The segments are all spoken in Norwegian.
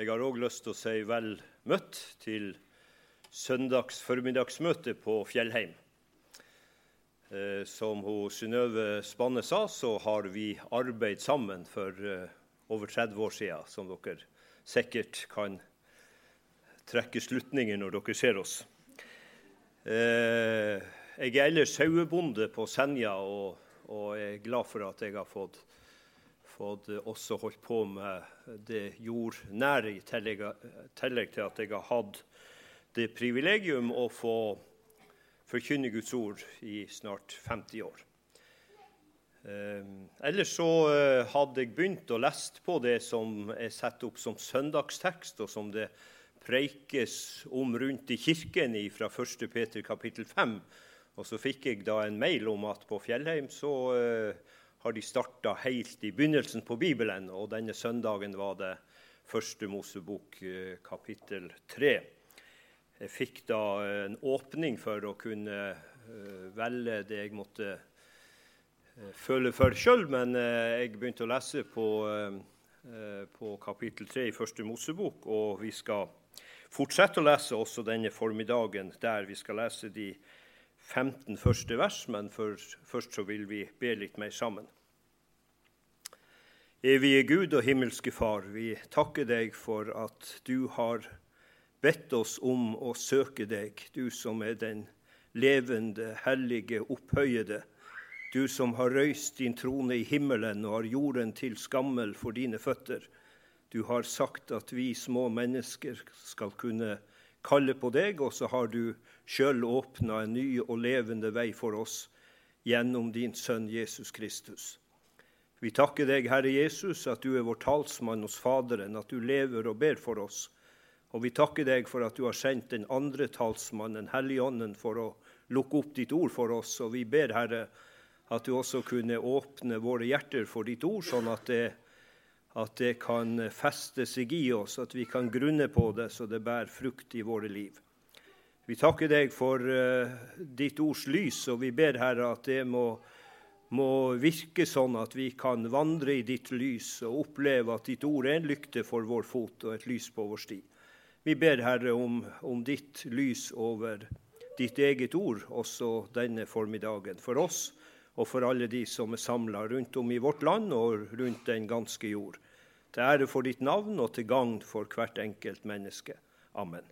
Jeg har òg lyst til å si vel møtt til søndags formiddagsmøte på Fjellheim. Eh, som Synnøve Spanne sa, så har vi arbeidet sammen for eh, over 30 år siden, som dere sikkert kan trekke slutninger når dere ser oss. Eh, jeg er ellers sauebonde på Senja og, og er glad for at jeg har fått fått også holdt på med det jordnære, i tillegg, til at jeg har hatt det privilegium å få forkynne Guds ord i snart 50 år. Eh, ellers så eh, hadde jeg begynt å lese på det som er satt opp som søndagstekst, og som det preikes om rundt i kirken fra 1. Peter kapittel 5. Og så fikk jeg da en mail om at på Fjellheim så eh, har de starta helt i begynnelsen på Bibelen. Og denne søndagen var det første Mosebok eh, kapittel tre. Jeg fikk da en åpning for å kunne eh, velge det jeg måtte eh, føle for sjøl, men jeg begynte å lese på, på kapittel tre i første Mosebok, og vi skal fortsette å lese også denne formiddagen, der vi skal lese de 15 første vers, men først så vil vi be litt mer sammen. Evige Gud og himmelske Far, vi takker deg for at du har bedt oss om å søke deg, du som er den levende, hellige, opphøyede, du som har røyst din trone i himmelen og har jorden til skammel for dine føtter. Du har sagt at vi små mennesker skal kunne kalle på deg, og så har du sjøl åpna en ny og levende vei for oss gjennom din sønn Jesus Kristus. Vi takker deg, Herre Jesus, at du er vår talsmann hos Faderen, at du lever og ber for oss. Og vi takker deg for at du har sendt den andre talsmannen, Helligånden, for å lukke opp ditt ord for oss. Og vi ber, Herre, at du også kunne åpne våre hjerter for ditt ord, sånn at det, at det kan feste seg i oss, at vi kan grunne på det så det bærer frukt i våre liv. Vi takker deg for uh, ditt ords lys, og vi ber, Herre, at det må må virke sånn at vi kan vandre i ditt lys og oppleve at ditt ord er en lykte for vår fot og et lys på vår sti. Vi ber, Herre, om, om ditt lys over ditt eget ord også denne formiddagen, for oss og for alle de som er samla rundt om i vårt land og rundt den ganske jord. Til ære for ditt navn og til gagn for hvert enkelt menneske. Amen.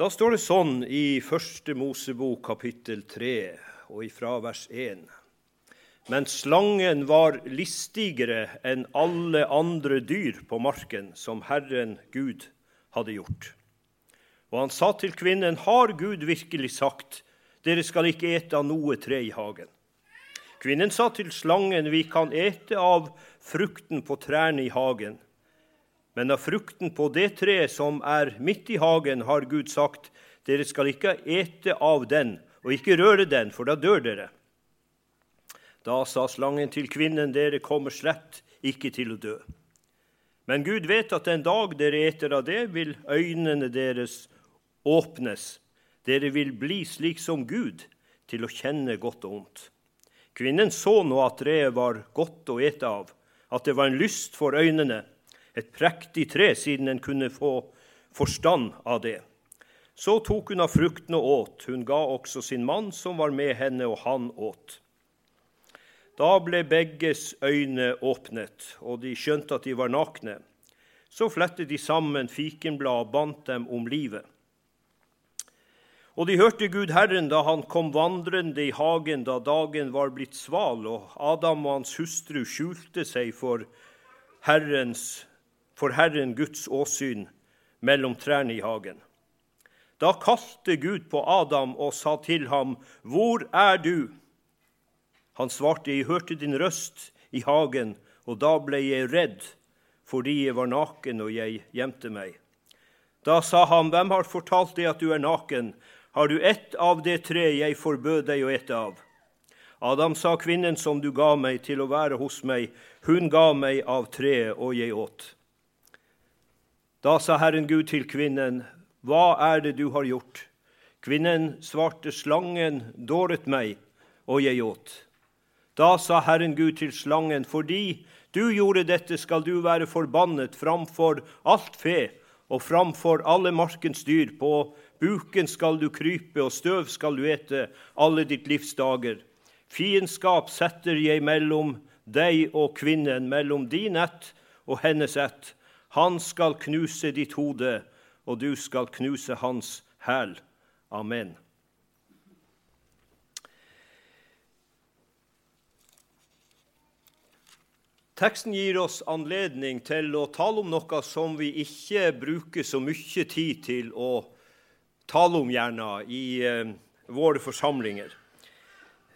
Da står det sånn i Første Mosebok kapittel 3 og ifra vers 1. Men slangen var listigere enn alle andre dyr på marken som Herren Gud hadde gjort. Og han sa til kvinnen, Har Gud virkelig sagt, dere skal ikke ete av noe tre i hagen? Kvinnen sa til slangen, Vi kan ete av frukten på trærne i hagen. Men av frukten på det treet som er midt i hagen, har Gud sagt, dere skal ikke ete av den, og ikke røre den, for da dør dere. Da sa slangen til kvinnen, dere kommer slett ikke til å dø. Men Gud vet at den dag dere eter av det, vil øynene deres åpnes. Dere vil bli slik som Gud, til å kjenne godt og ondt. Kvinnen så nå at treet var godt å ete av, at det var en lyst for øynene, et prektig tre, siden en kunne få forstand av det. Så tok hun av frukten og åt. Hun ga også sin mann som var med henne, og han åt. Da ble begges øyne åpnet, og de skjønte at de var nakne. Så flettet de sammen fikenblad og bandt dem om livet. Og de hørte Gud Herren da han kom vandrende i hagen da dagen var blitt sval, og Adam og hans hustru skjulte seg for Herrens for Herren Guds åsyn mellom trærne i hagen. Da kalte Gud på Adam og sa til ham, 'Hvor er du?' Han svarte, 'Jeg hørte din røst i hagen, og da ble jeg redd, fordi jeg var naken og jeg gjemte meg.' Da sa han, 'Hvem har fortalt deg at du er naken?' Har du ett av det tre jeg forbød deg å ete av? Adam sa, kvinnen som du ga meg til å være hos meg, hun ga meg av treet, og jeg åt. Da sa Herren Gud til kvinnen, Hva er det du har gjort? Kvinnen svarte, Slangen dåret meg, og jeg åt. Da sa Herren Gud til slangen, fordi Du gjorde dette, skal du være forbannet framfor alt fe og framfor alle markens dyr. På buken skal du krype, og støv skal du ete alle ditt livs dager. Fiendskap setter jeg mellom deg og kvinnen, mellom din ett og hennes ett. Han skal knuse ditt hode, og du skal knuse hans hæl. Amen. Teksten gir oss anledning til å tale om noe som vi ikke bruker så mye tid til å tale om gjerne i eh, våre forsamlinger.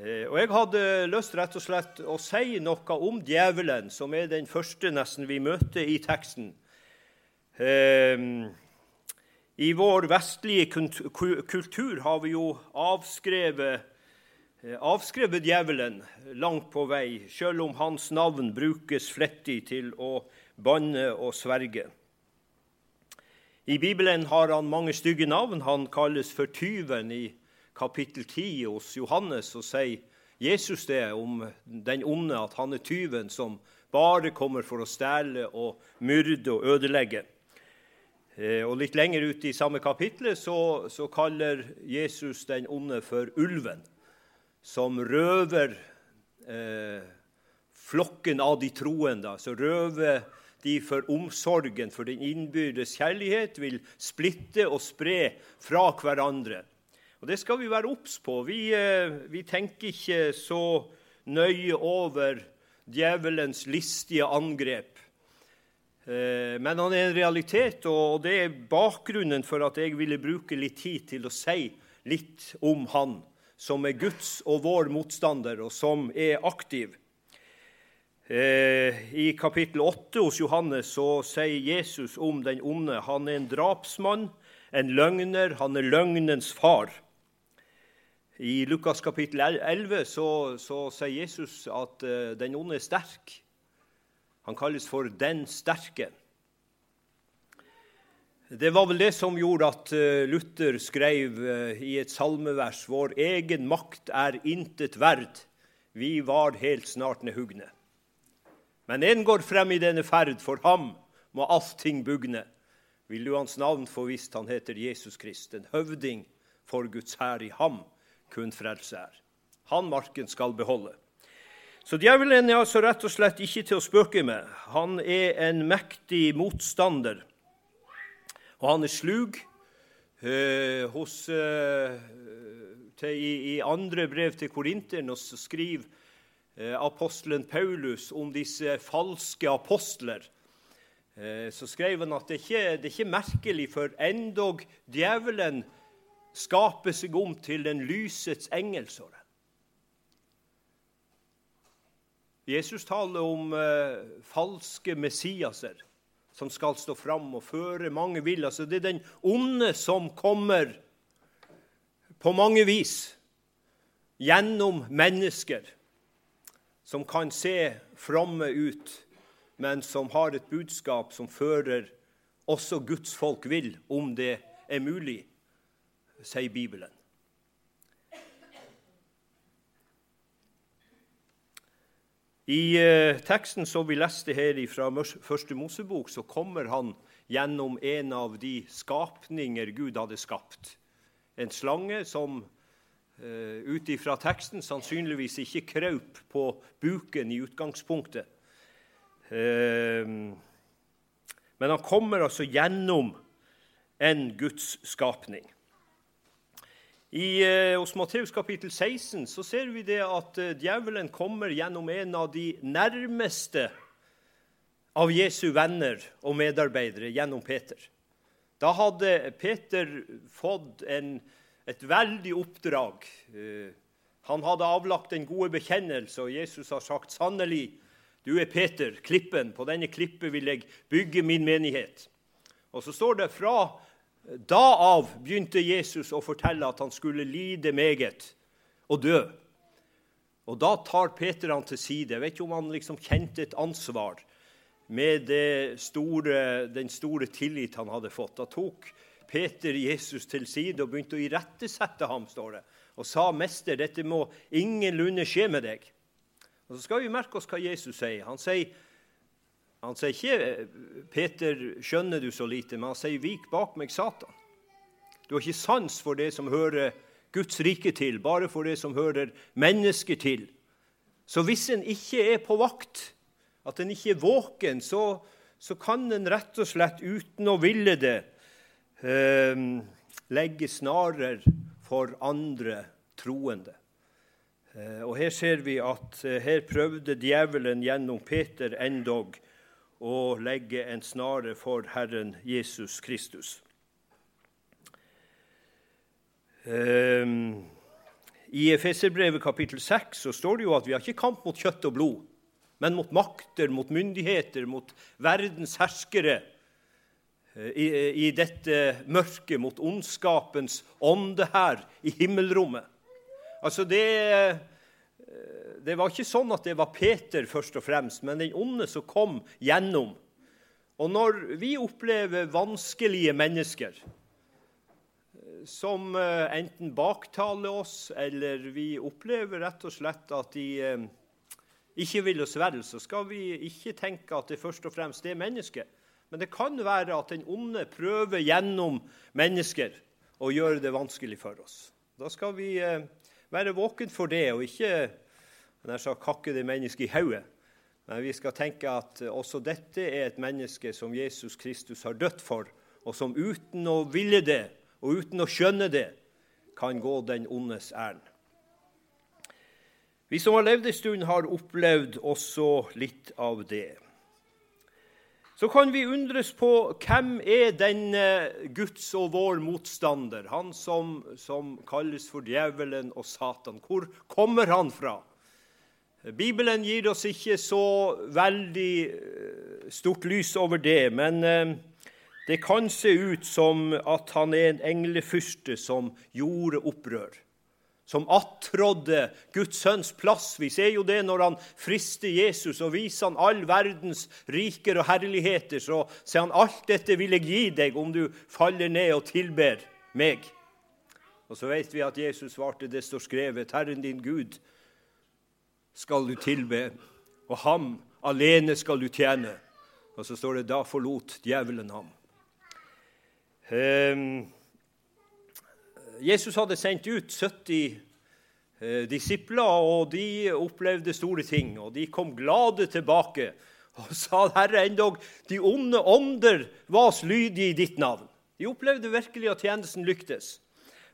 Eh, og Jeg hadde lyst rett og slett å si noe om djevelen, som er den første nesten vi møter i teksten. Eh, I vår vestlige kultur har vi jo avskrevet Eh, avskrevet djevelen langt på vei, sjøl om hans navn brukes flittig til å banne og sverge. I Bibelen har han mange stygge navn. Han kalles for tyven i kapittel 10 hos Johannes, og sier Jesus det om den onde, at han er tyven som bare kommer for å stjele og myrde og ødelegge. Eh, og Litt lenger ut i samme kapittel så, så kaller Jesus den onde for ulven som røver eh, flokken av de troende. Så røver de for omsorgen for den innbyrdes kjærlighet, vil splitte og spre fra hverandre. Og Det skal vi være obs på. Vi, eh, vi tenker ikke så nøye over djevelens listige angrep. Eh, men han er en realitet, og det er bakgrunnen for at jeg ville bruke litt tid til å si litt om han som er Guds og vår motstander, og som er aktiv. Eh, I kapittel 8 hos Johannes så sier Jesus om den onde han er en drapsmann, en løgner, han er løgnens far. I Lukas kapittel 11 så, så sier Jesus at uh, den onde er sterk. Han kalles for 'den sterke'. Det var vel det som gjorde at eh, Luther skrev eh, i et salmevers Vår egen makt er intet verd, vi var helt snart nehugne. Men en går frem i denne ferd, for ham må allting bugne. Vil du hans navn få visst han heter Jesus Krist, en høvding for Guds hær i ham kun frelse er. Han marken skal beholde. Så djevelen er altså rett og slett ikke til å spøke med. Han er en mektig motstander og han er slug. Eh, hos, eh, til, i, i, andre brev til korinterne skriver eh, apostelen Paulus om disse falske apostler. Eh, så skrev han at det ikke det er ikke merkelig, for endog djevelen skaper seg om til den lysets engel. Jesus taler om eh, falske messiaser som skal stå fram og føre mange vil. Altså, det er den onde som kommer på mange vis gjennom mennesker som kan se fromme ut, men som har et budskap som fører også Guds folk vil, om det er mulig, sier Bibelen. I eh, teksten som vi leste her fra Første Mosebok, så kommer han gjennom en av de skapninger Gud hadde skapt. En slange som eh, ut ifra teksten sannsynligvis ikke kraup på buken i utgangspunktet. Eh, men han kommer altså gjennom en Guds skapning. I, eh, hos Matteus kapittel 16 så ser vi det at eh, djevelen kommer gjennom en av de nærmeste av Jesu venner og medarbeidere, gjennom Peter. Da hadde Peter fått en, et veldig oppdrag. Eh, han hadde avlagt en gode bekjennelse, og Jesus har sagt sannelig, du er Peter, klippen. På denne klippet vil jeg bygge min menighet. Og så står det fra da av begynte Jesus å fortelle at han skulle lide meget og dø. Og Da tar Peter han til side. Jeg vet ikke om han liksom kjente et ansvar med store, den store tillit han hadde fått. Da tok Peter Jesus til side og begynte å irettesette ham, står det, og sa, 'Mester, dette må ingenlunde skje med deg.' Og Så skal vi merke oss hva Jesus sier. Han sier, Han sier ikke 'Peter, skjønner du så lite', men han sier 'Vik bak meg, Satan'. Du har ikke sans for det som hører Guds rike til, bare for det som hører mennesker til. Så hvis en ikke er på vakt, at en ikke er våken, så, så kan en rett og slett uten å ville det eh, legge snarer for andre troende. Eh, og Her ser vi at eh, her prøvde djevelen gjennom Peter endog å legge en snare for Herren Jesus Kristus. Um, I Efeserbrevet kapittel 6 så står det jo at vi har ikke kamp mot kjøtt og blod, men mot makter, mot myndigheter, mot verdens herskere eh, i, i dette mørket, mot ondskapens ånde her i himmelrommet. Altså det, det var ikke sånn at det var Peter først og fremst, men den onde som kom gjennom. Og når vi opplever vanskelige mennesker, som eh, enten baktaler oss, eller vi opplever rett og slett at de eh, ikke vil oss vel, så skal vi ikke tenke at det først og fremst er mennesket. Men det kan være at den onde prøver gjennom mennesker å gjøre det vanskelig for oss. Da skal vi eh, være våken for det, og ikke nær sa kakke det mennesket i hodet. Men vi skal tenke at også dette er et menneske som Jesus Kristus har dødd for, og som uten å ville det og uten å skjønne det kan gå den ondes ærend. Vi som har levd en stund, har opplevd også litt av det. Så kan vi undres på hvem er denne Guds og vår motstander, han som, som kalles for djevelen og Satan. Hvor kommer han fra? Bibelen gir oss ikke så veldig eh, stort lys over det, men eh, det kan se ut som at han er en englefyrste som gjorde opprør, som attrådde Guds sønns plass. Vi ser jo det når han frister Jesus og viser han all verdens riker og herligheter. Så sier han alt dette vil jeg gi deg om du faller ned og tilber meg. Og så vet vi at Jesus svarte, det står skrevet, Herren din Gud skal du tilbe, og ham alene skal du tjene. Og så står det, da forlot djevelen ham. Ehm, Jesus hadde sendt ut 70 eh, disipler, og de opplevde store ting. Og de kom glade tilbake og sa, 'Herre, endog de onde ånder var lydige i ditt navn.' De opplevde virkelig at tjenesten lyktes.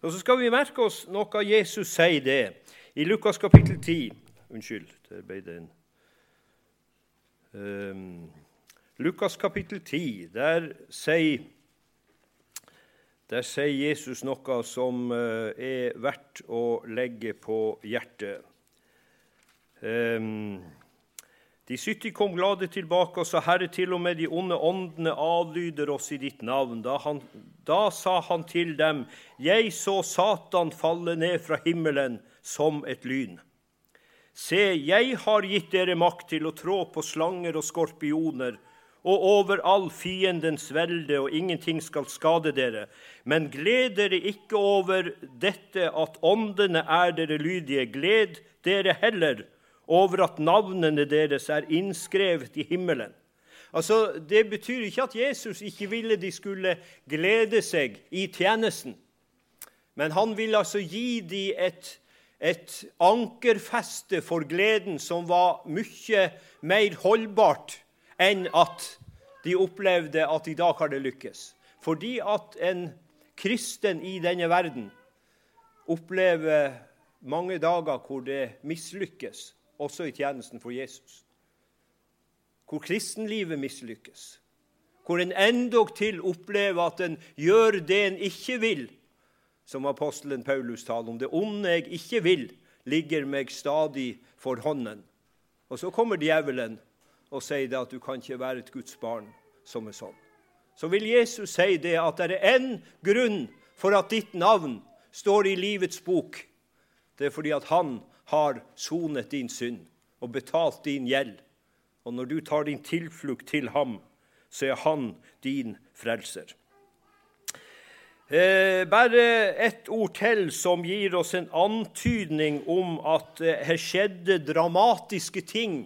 Og Så skal vi merke oss noe Jesus sier det i Lukas kapittel 10. Unnskyld, det ble den. Um, Lukas kapittel 10, der sier der sier Jesus noe som uh, er verdt å legge på hjertet. Um, de 70 kom glade tilbake og sa, 'Herre, til og med de onde åndene adlyder oss i ditt navn.' Da, han, da sa han til dem, 'Jeg så Satan falle ned fra himmelen som et lyn.' Se, jeg har gitt dere makt til å trå på slanger og skorpioner og over all fiendens velde, og ingenting skal skade dere. Men gled dere ikke over dette at åndene er dere lydige. Gled dere heller over at navnene deres er innskrevet i himmelen. Altså, Det betyr ikke at Jesus ikke ville de skulle glede seg i tjenesten. Men han ville altså gi dem et, et ankerfeste for gleden som var mye mer holdbart enn at de opplevde at i dag har det lykkes. Fordi at en kristen i denne verden opplever mange dager hvor det mislykkes, også i tjenesten for Jesus. Hvor kristenlivet mislykkes. Hvor en endog opplever at en gjør det en ikke vil, som apostelen Paulus taler om. Det onde jeg ikke vil, ligger meg stadig for hånden. Og så kommer djevelen og sier det at du kan ikke være et Guds barn som er sånn. Så vil Jesus si det at det er én grunn for at ditt navn står i livets bok. Det er fordi at han har sonet din synd og betalt din gjeld. Og når du tar din tilflukt til ham, så er han din frelser. Eh, bare ett ord til som gir oss en antydning om at eh, her skjedde dramatiske ting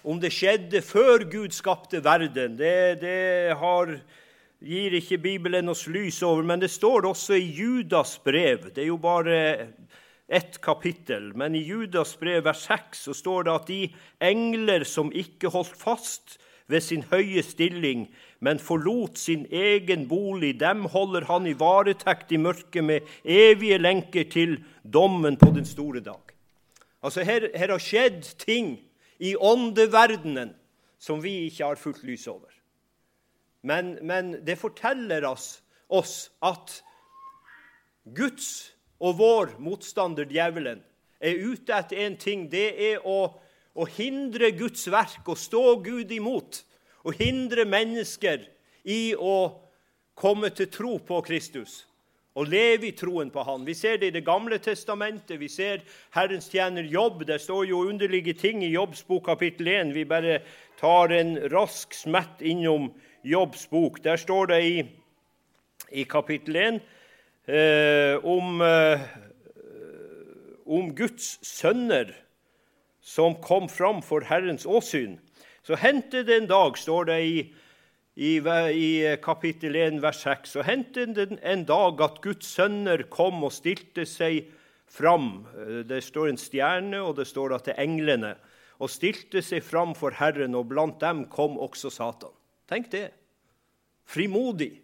om det skjedde før Gud skapte verden, det, det har, gir ikke Bibelen oss lys over. Men det står også i Judas brev. Det er jo bare ett kapittel. Men i Judas brev vers 6 så står det at de engler som ikke holdt fast ved sin høye stilling, men forlot sin egen bolig. Dem holder han i varetekt i mørket med evige lenker til dommen på den store dag. Altså her, her har skjedd ting i åndeverdenen som vi ikke har fullt lys over. Men, men det forteller oss, oss at Guds og vår motstander, djevelen, er ute etter én ting. Det er å, å hindre Guds verk og stå Gud imot og hindre mennesker i å komme til tro på Kristus og leve i troen på Han. Vi ser det i Det gamle testamentet. Vi ser Herrens tjener Jobb. Det står jo underlige ting i Jobbs bok kapittel 1. Vi bare tar en rask smett innom Jobbs bok. Der står det i, i kapittel 1 eh, om, eh, om Guds sønner som kom fram for Herrens åsyn. Så hendte det en dag, står det i, i, i kapittel 1, vers 6, så hendte det en dag at Guds sønner kom og stilte seg fram. Det står en stjerne, og det står at det er englene. Og stilte seg fram for Herren, og blant dem kom også Satan. Tenk det. Frimodig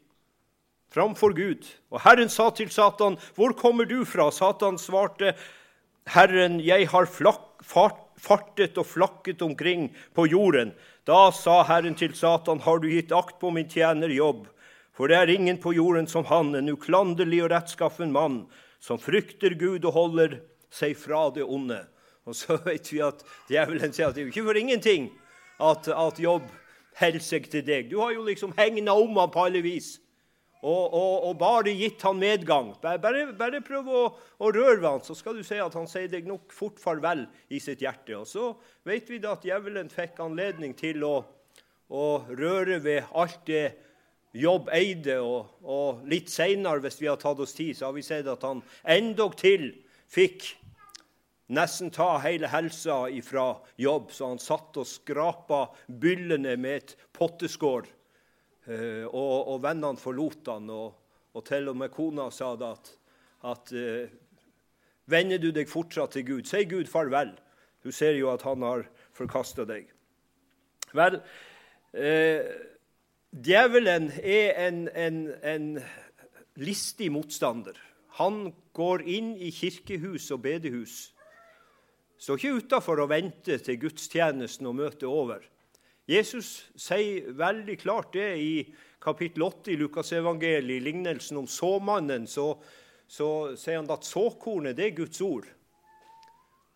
framfor Gud. Og Herren sa til Satan, 'Hvor kommer du fra?' Satan svarte, 'Herren, jeg har flak, fart, fartet og flakket omkring på jorden. Da sa Herren til Satan, har du gitt akt på min tjener Jobb? For det er ingen på jorden som han, en uklanderlig og rettskaffen mann, som frykter Gud og holder seg fra det onde. Og så vet vi at djevelen sier at det er ikke for ingenting at, at Jobb holder seg til deg. Du har jo liksom hegna om ham på alle vis og, og, og, bare gitt han medgang. Bare, bare, prøv å, å, røre ved han, så skal du se at han sier deg nok fort farvel i sitt hjerte. Og så vet vi da at djevelen fikk anledning til å, å røre ved alt det Jobb eide, og, og litt seinere, hvis vi har tatt oss tid, så har vi sett at han endogtil fikk nesten ta hele helsa ifra jobb, så han satt og skrapa byllene med et potteskår Eh, og, og, vennene forlot han, og, og, til og med kona sa det at, at eh, Vender du deg fortsatt til Gud, si Gud farvel. Du ser jo at han har forkasta deg. Vel, eh, djevelen er en, en, en, listig motstander. Han går inn i kirkehus og bedehus. Står ikke utafor og venter til gudstjenesten og møtet over. Jesus sier veldig klart det i kapittel 8 i Lukasevangeliet, i lignelsen om såmannen. Så, så sier han at såkornet det er Guds ord.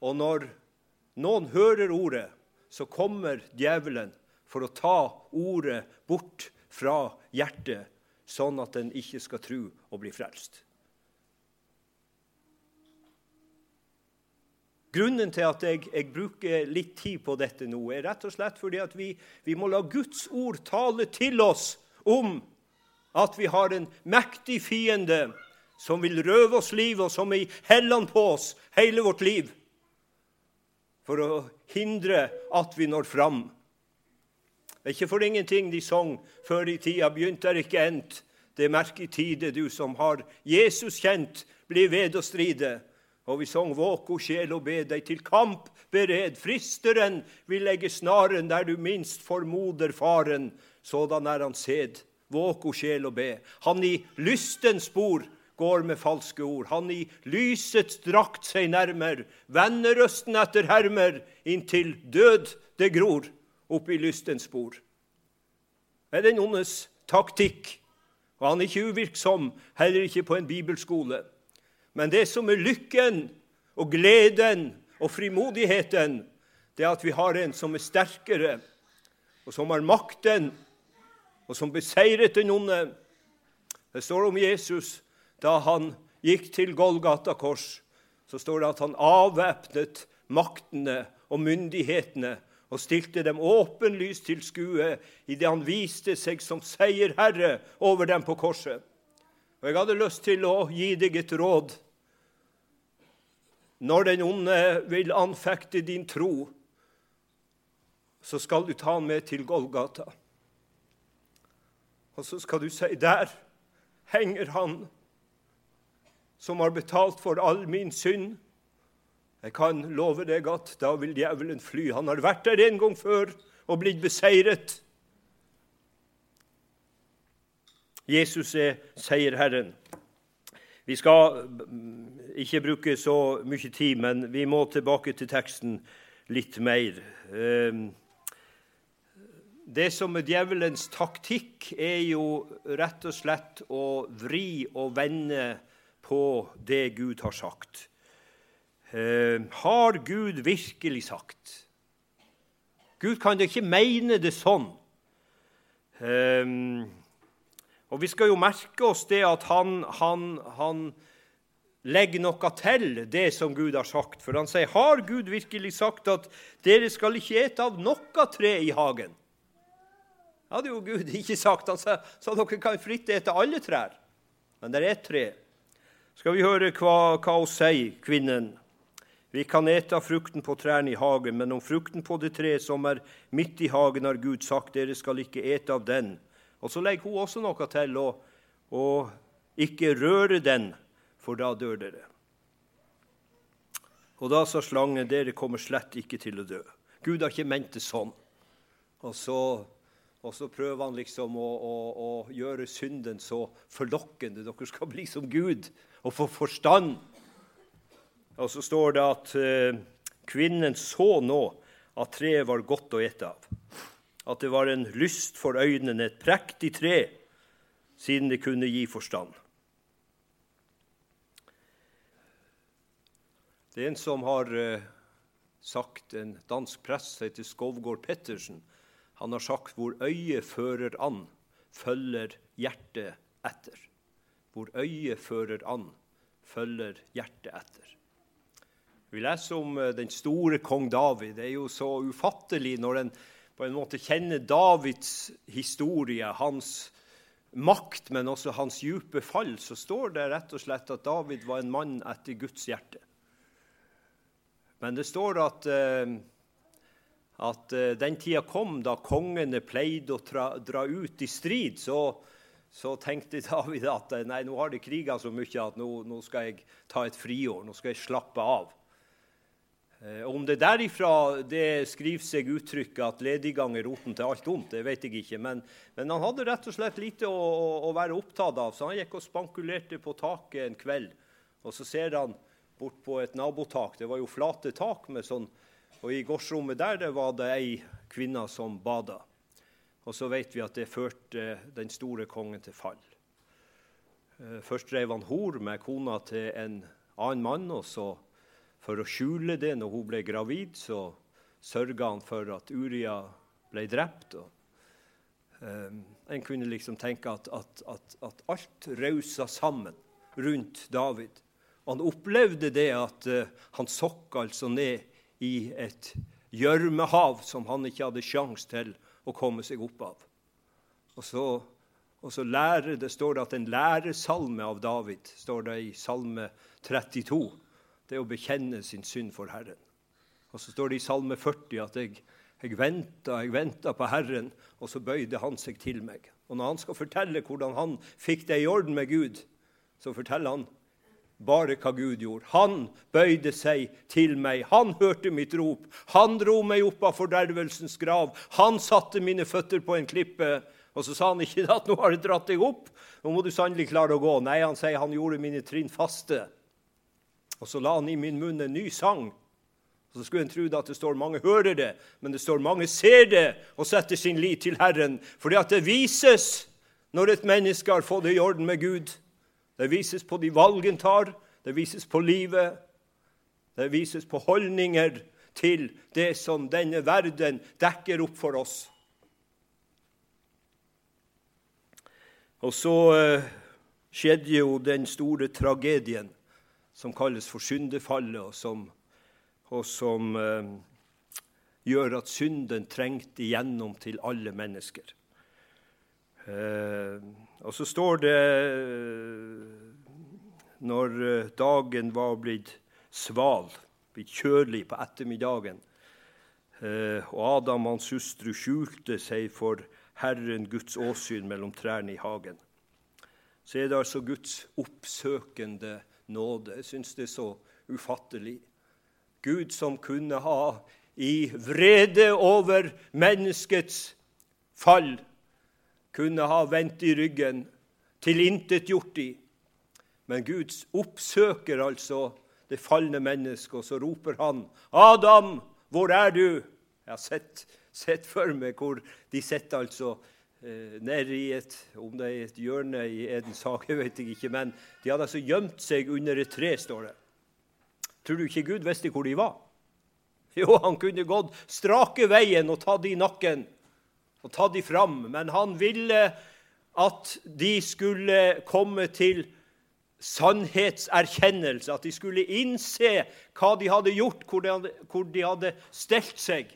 Og når noen hører ordet, så kommer djevelen for å ta ordet bort fra hjertet, sånn at den ikke skal tro og bli frelst. Grunnen til at jeg, jeg, bruker litt tid på dette nå, er rett og slett fordi at vi, vi, må la Guds ord tale til oss om at vi har en mektig fiende som vil røve oss liv, og som i hellene på oss hele vårt liv for å hindre at vi når fram. Det er ikke for ingenting de sang før i tida. Begynt er ikke endt. Det merker tide, du som har Jesus kjent, blir ved å stride. Og vi sang 'Våk, o sjel, og be deg til kamp bered'. Fristeren vil legge snaren der du minst formoder faren. Sådan er han sed. Våk, o sjel, og be. Han i lystens spor går med falske ord. Han i lysets drakt seg nærmer, vender røsten etter hermer, inntil død det gror oppi lystens spor. Er den ondes taktikk, og han er ikke uvirksom, heller ikke på en bibelskole. Men det som er lykken og gleden og frimodigheten, det er at vi har en som er sterkere, og som har makten, og som beseiret den onde. Det står om Jesus da han gikk til Golgata kors. Så står det at han avvæpnet maktene og myndighetene og stilte dem åpenlyst til skue idet han viste seg som seierherre over dem på korset. Og Jeg hadde lyst til å gi deg et råd når den onde vil anfekte din tro, så skal du ta han med til Golgata. Og så skal du si der henger han som har betalt for all min synd. Jeg kan love deg at da vil djevelen fly. Han har vært der en gang før og blitt beseiret. Jesus er seierherren. Vi skal ikke bruke så mye tid, men vi må tilbake til teksten litt mer. Ehm, det som er djevelens taktikk, er jo rett og slett å vri og vende på det Gud har sagt. Ehm, har Gud virkelig sagt? Gud kan da ikke mene det sånn. Ehm, og vi skal jo merke oss det at han, han, han legger noe til det som Gud har sagt. For han sier, 'Har Gud virkelig sagt at dere skal ikke ete av noe tre i hagen?' Det hadde jo Gud ikke sagt. Han sa, sa dere kan fritt ete alle trær. Men det er ett tre. Skal vi høre hva, hva hun sier, kvinnen? Vi kan ete av frukten på trærne i hagen, men om frukten på det treet som er midt i hagen, har Gud sagt, dere skal ikke ete av den. Og så legger hun også noe til å, å ikke røre den, for da dør dere. Og da sa slangen, dere kommer slett ikke til å dø. Gud har ikke ment det sånn. Og så, og så prøver han liksom å, å, å, gjøre synden så forlokkende. Dere skal bli som Gud og få forstand. Og så står det at eh, kvinnen så nå at treet var godt å ete av at det var en lyst for øynene, et prektig tre, siden det kunne gi forstand. Det er en som har uh, sagt, en dansk prest heter Skovgård Pettersen, han har sagt hvor øyet fører an, følger hjertet etter. Hvor øyet fører an, følger hjertet etter. Vi leser om uh, den store kong David. Det er jo så ufattelig når en på en måte kjenner Davids historie, hans makt, men også hans dype fall, så står det rett og slett at David var en mann etter Guds hjerte. Men det står at, eh, at eh, den tida kom da kongene pleide å dra, dra ut i strid. Så, så, tenkte David at nei, nå har de kriga så mye at nå, nå skal jeg ta et friår. Nå skal jeg slappe av. Eh, om det derifra det skriver seg uttrykket at lediggang er roten til alt ondt, det vet jeg ikke. Men, men han hadde rett og slett lite å, å, være opptatt av, så han gikk og spankulerte på taket en kveld. Og så ser han bort på et nabotak. Det var jo flate tak med sånn Og i gårdsrommet der det var det ei kvinne som bada. Og så vet vi at det førte den store kongen til fall. Eh, først drev han hor med kona til en annen mann, og så for å skjule det når hun ble gravid, så sørga han for at Uria ble drept. Og, um, en kunne liksom tenke at, at, at, at alt rausa sammen rundt David. Han opplevde det at uh, han sokk altså ned i et gjørmehav som han ikke hadde sjanse til å komme seg opp av. Og så, og så lærer, Det står det at en læresalme av David står det i Salme 32 det er å bekjenne sin synd for Herren. Og så står det i Salme 40 at jeg, jeg venta, jeg venta på Herren, og så bøyde han seg til meg. Og når han skal fortelle hvordan han fikk det i orden med Gud, så forteller han bare hva Gud gjorde. Han bøyde seg til meg. Han hørte mitt rop. Han dro meg opp av fordervelsens grav. Han satte mine føtter på en klippe. Og så sa han ikke at nå har jeg dratt deg opp, nå må du sannelig klare å gå. Nei, han sier han gjorde mine trinn faste. Og så la han i min munn en ny sang. Og så skulle en tro at det står mange hører det, men det står mange ser det og setter sin lit til Herren. Fordi at det vises når et menneske har fått det i orden med Gud. Det vises på de valg en tar, det vises på livet, det vises på holdninger til det som denne verden dekker opp for oss. Og så uh, skjedde jo den store tragedien som kalles for syndefallet, og som, og som eh, gjør at synden trengte igjennom til alle mennesker. Eh, og så står det når eh, dagen var blitt sval, blitt kjølig på ettermiddagen, Eh, og Adam og hans hustru skjulte seg for Herren Guds åsyn mellom trærne i hagen. Så er det altså Guds oppsøkende nåde. Jeg syns det er så ufattelig. Gud som kunne ha i vrede over menneskets fall, kunne ha vendt i ryggen, tilintetgjort de. Men Gud oppsøker altså det falne mennesket, og så roper han, 'Adam, hvor er du?' Jeg har sett, sett for meg hvor de sitter altså eh, i et om det er et hjørne i Edens hage, vet jeg ikke, men de hadde altså gjemt seg under et tre, står det. Tror du ikke Gud visste hvor de var? Jo, han kunne gått strake veien og tatt de i nakken og tatt de fram, men han ville at de skulle komme til sannhetserkjennelse, at de skulle innse hva de hadde gjort, hvor de hadde, hvor de hadde stelt seg.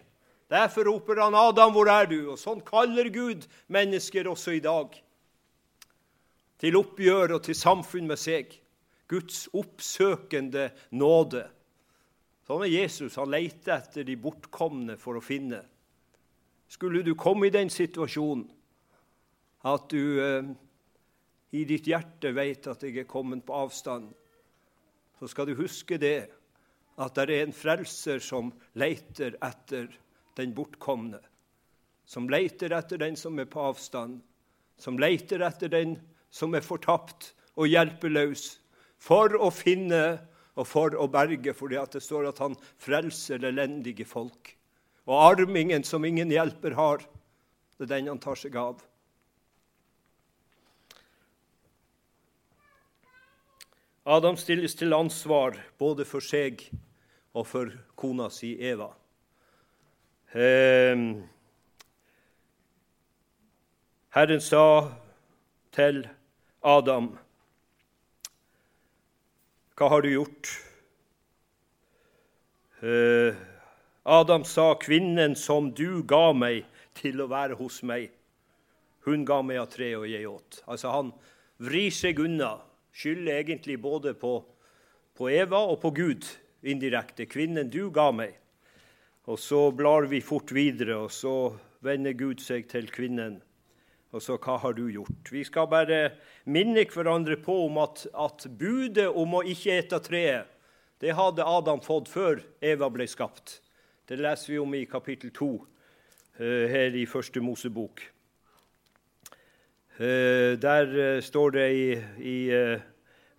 Derfor roper han 'Adam, hvor er du?' Og Sånn kaller Gud mennesker også i dag. Til oppgjør og til samfunn med seg. Guds oppsøkende nåde. Sånn er Jesus. Han leter etter de bortkomne for å finne. Skulle du komme i den situasjonen at du eh, i ditt hjerte vet at jeg er kommet på avstand, så skal du huske det, at det er en frelser som leter etter den bortkomne, som leter etter den som er på avstand, som leter etter den som er fortapt og hjelpeløs, for å finne og for å berge, fordi det står at han frelser elendige folk. Og armingen som ingen hjelper har, det er den han tar seg av. Adam stilles til ansvar både for seg og for kona si Eva. Eh, Herren sa til Adam, 'Hva har du gjort?' Eh, Adam sa, 'Kvinnen som du ga meg til å være hos meg, hun ga meg av treet, og jeg åt.' Altså, han vrir seg unna skylder egentlig både på, på, Eva og på Gud indirekte. 'Kvinnen du ga meg.' Og så blar vi fort videre, og så vender Gud seg til kvinnen. Og så, hva har du gjort? Vi skal bare minne hverandre på om at, at budet om å ikke ete treet, det hadde Adam fått før Eva ble skapt. Det leser vi om i kapittel 2 eh, her i Første Mosebok. Eh, der eh, står det i, i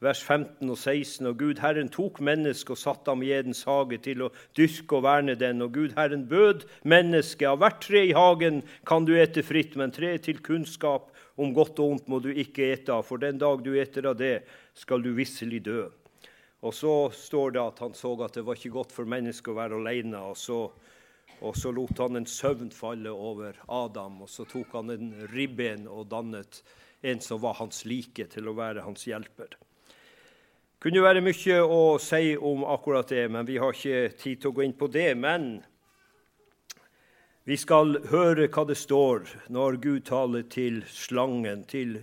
vers 15 og 16.: Og Gud Herren tok mennesket og satte ham i Edens hage til å dyrke og verne den. Og Gud Herren bød mennesket av hvert tre i hagen kan du ete fritt, men treet til kunnskap om godt og ondt må du ikke ete av, for den dag du eter av det, skal du visselig dø. Og så står det at han så at det var ikke godt for mennesket å være alene. Og så og så lot han en søvn falle over Adam, og så tok han en ribben og dannet en som var hans like, til å være hans hjelper. Kunne være mye å si om akkurat det, men vi har ikke tid til å gå inn på det. Men vi skal høre hva det står når Gud taler til slangen, til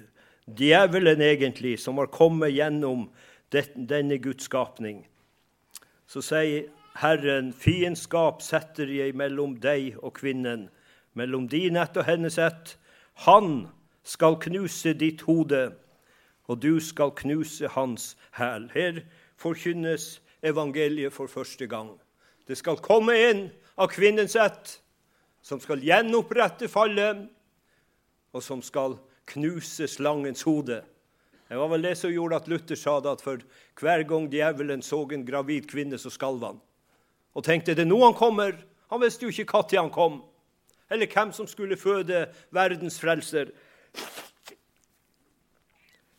djevelen egentlig, som har kommet gjennom denne Guds skapning. Så sier Herren, fiendskap setter jeg mellom deg og kvinnen, mellom din ett og hennes ett. Han skal knuse ditt hode, og du skal knuse hans hæl. Her forkynnes evangeliet for første gang. Det skal komme en av kvinnens ett som skal gjenopprette fallet, og som skal knuse slangens hode. Det var vel det som gjorde at Luther sa det, at for hver gang djevelen så en gravid kvinne, så skalv han og tenkte det er nå han kommer. Han visste jo ikke når han kom, eller hvem som skulle føde verdens frelser.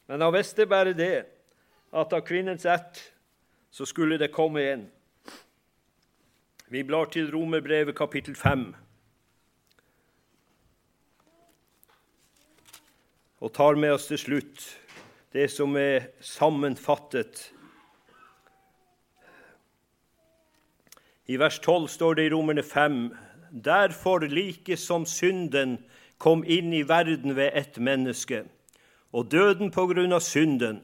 Men han visste bare det, at av kvinnens ett så skulle det komme en. Vi blar til Romerbrevet kapittel 5. Og tar med oss til slutt det som er sammenfattet I vers 12 står det i Romerne 5.: Derfor like som synden kom inn i verden ved ett menneske, og døden på grunn av synden.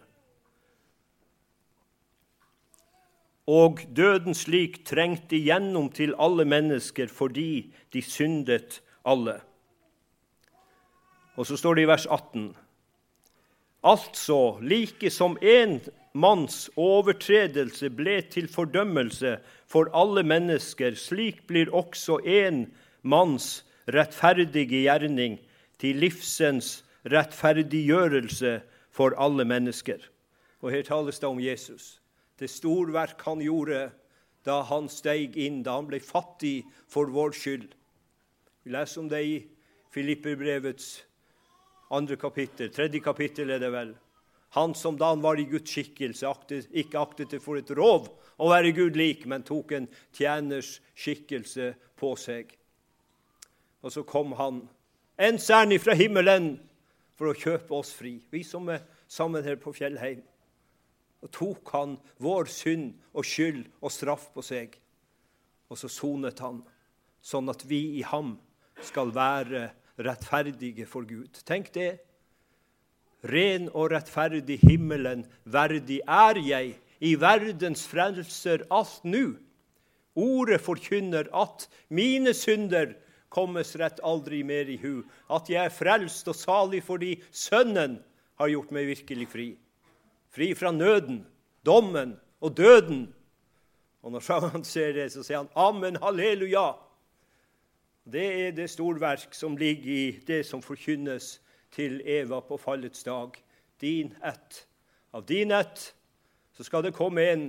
og døden slik trengte igjennom til alle mennesker fordi de syndet alle. Og så står det i vers 18.: Altså, like som en manns overtredelse ble til fordømmelse for alle mennesker, slik blir også en manns rettferdige gjerning til livsens rettferdiggjørelse for alle mennesker. Og her tales det om Jesus. Det storverk han gjorde da han steg inn, da han ble fattig for vår skyld. Vi leser om det i Filipperbrevets andre kapittel, tredje kapittel er det vel. Han som da han var i Guds skikkelse, aktet, ikke aktet det for et rov å være Gud lik, men tok en tjeners skikkelse på seg. Og så kom han, en særlig fra himmelen, for å kjøpe oss fri, vi som er sammen her på Fjellheim. Og tok han vår synd og skyld og straff på seg. Og så sonet han, sånn at vi i ham skal være rettferdige for Gud. Tenk det. Ren og rettferdig himmelen verdig er jeg, i verdens frelser alt nu. Ordet forkynner at mine synder kommes rett aldri mer i hu, at jeg er frelst og salig fordi Sønnen har gjort meg virkelig fri. Fri fra nøden, dommen og døden. Og når han ser det, så sier han amen, halleluja. Det er det storverk som ligger i det som forkynnes til Eva på fallets dag. Din ett. Av din ett så skal det komme en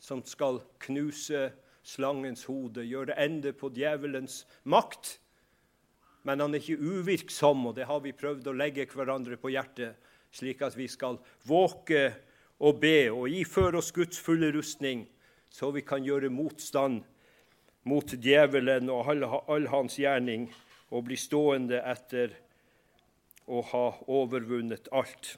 som skal knuse slangens hode, gjøre ende på djevelens makt. Men han er ikke uvirksom, og det har vi prøvd å legge hverandre på hjertet, slik at vi skal våke og be og iføre oss Guds fulle rustning, så vi kan gjøre motstand mot djevelen og all, all hans gjerning og bli stående etter å ha overvunnet alt.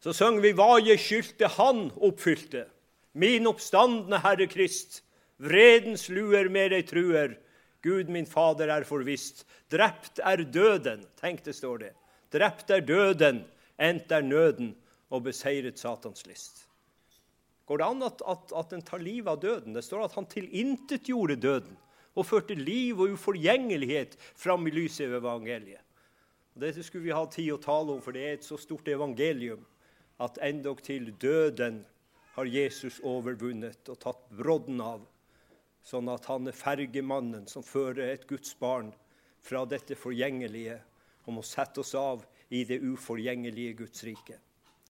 Så synger vi 'Hva jeg skyldte Han oppfylte'. Min oppstandne Herre Krist, vredens luer med deg truer. Gud min Fader er forvisst. Drept er døden. Tenk, det står det. Drept er døden, endt er nøden, og beseiret Satans list. Går det an at, at, at en tar livet av døden? Det står at han tilintetgjorde døden og førte liv og uforgjengelighet fram i lyset ved evangeliet. Dette skulle vi ha tid å tale om, for det er et så stort evangelium at endog til døden har Jesus overvunnet og tatt brodden av, sånn at han er fergemannen som fører et Guds barn fra dette forgjengelige og må sette oss av i det uforgjengelige Guds rike.